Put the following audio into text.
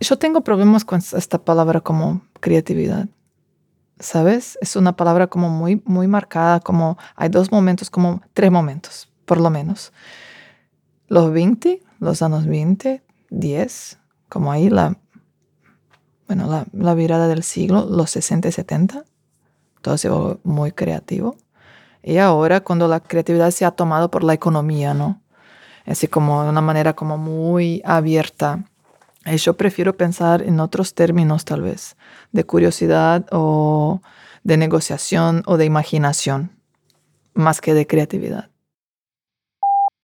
yo tengo problemas con esta palabra como creatividad. ¿Sabes? Es una palabra como muy, muy marcada, como hay dos momentos, como tres momentos, por lo menos. Los 20, los años 20, 10, como ahí la, bueno, la, la virada del siglo, los 60 y 70, todo se volvió muy creativo. Y ahora cuando la creatividad se ha tomado por la economía, ¿no? Así como de una manera como muy abierta yo prefiero pensar en otros términos tal vez, de curiosidad o de negociación o de imaginación, más que de creatividad.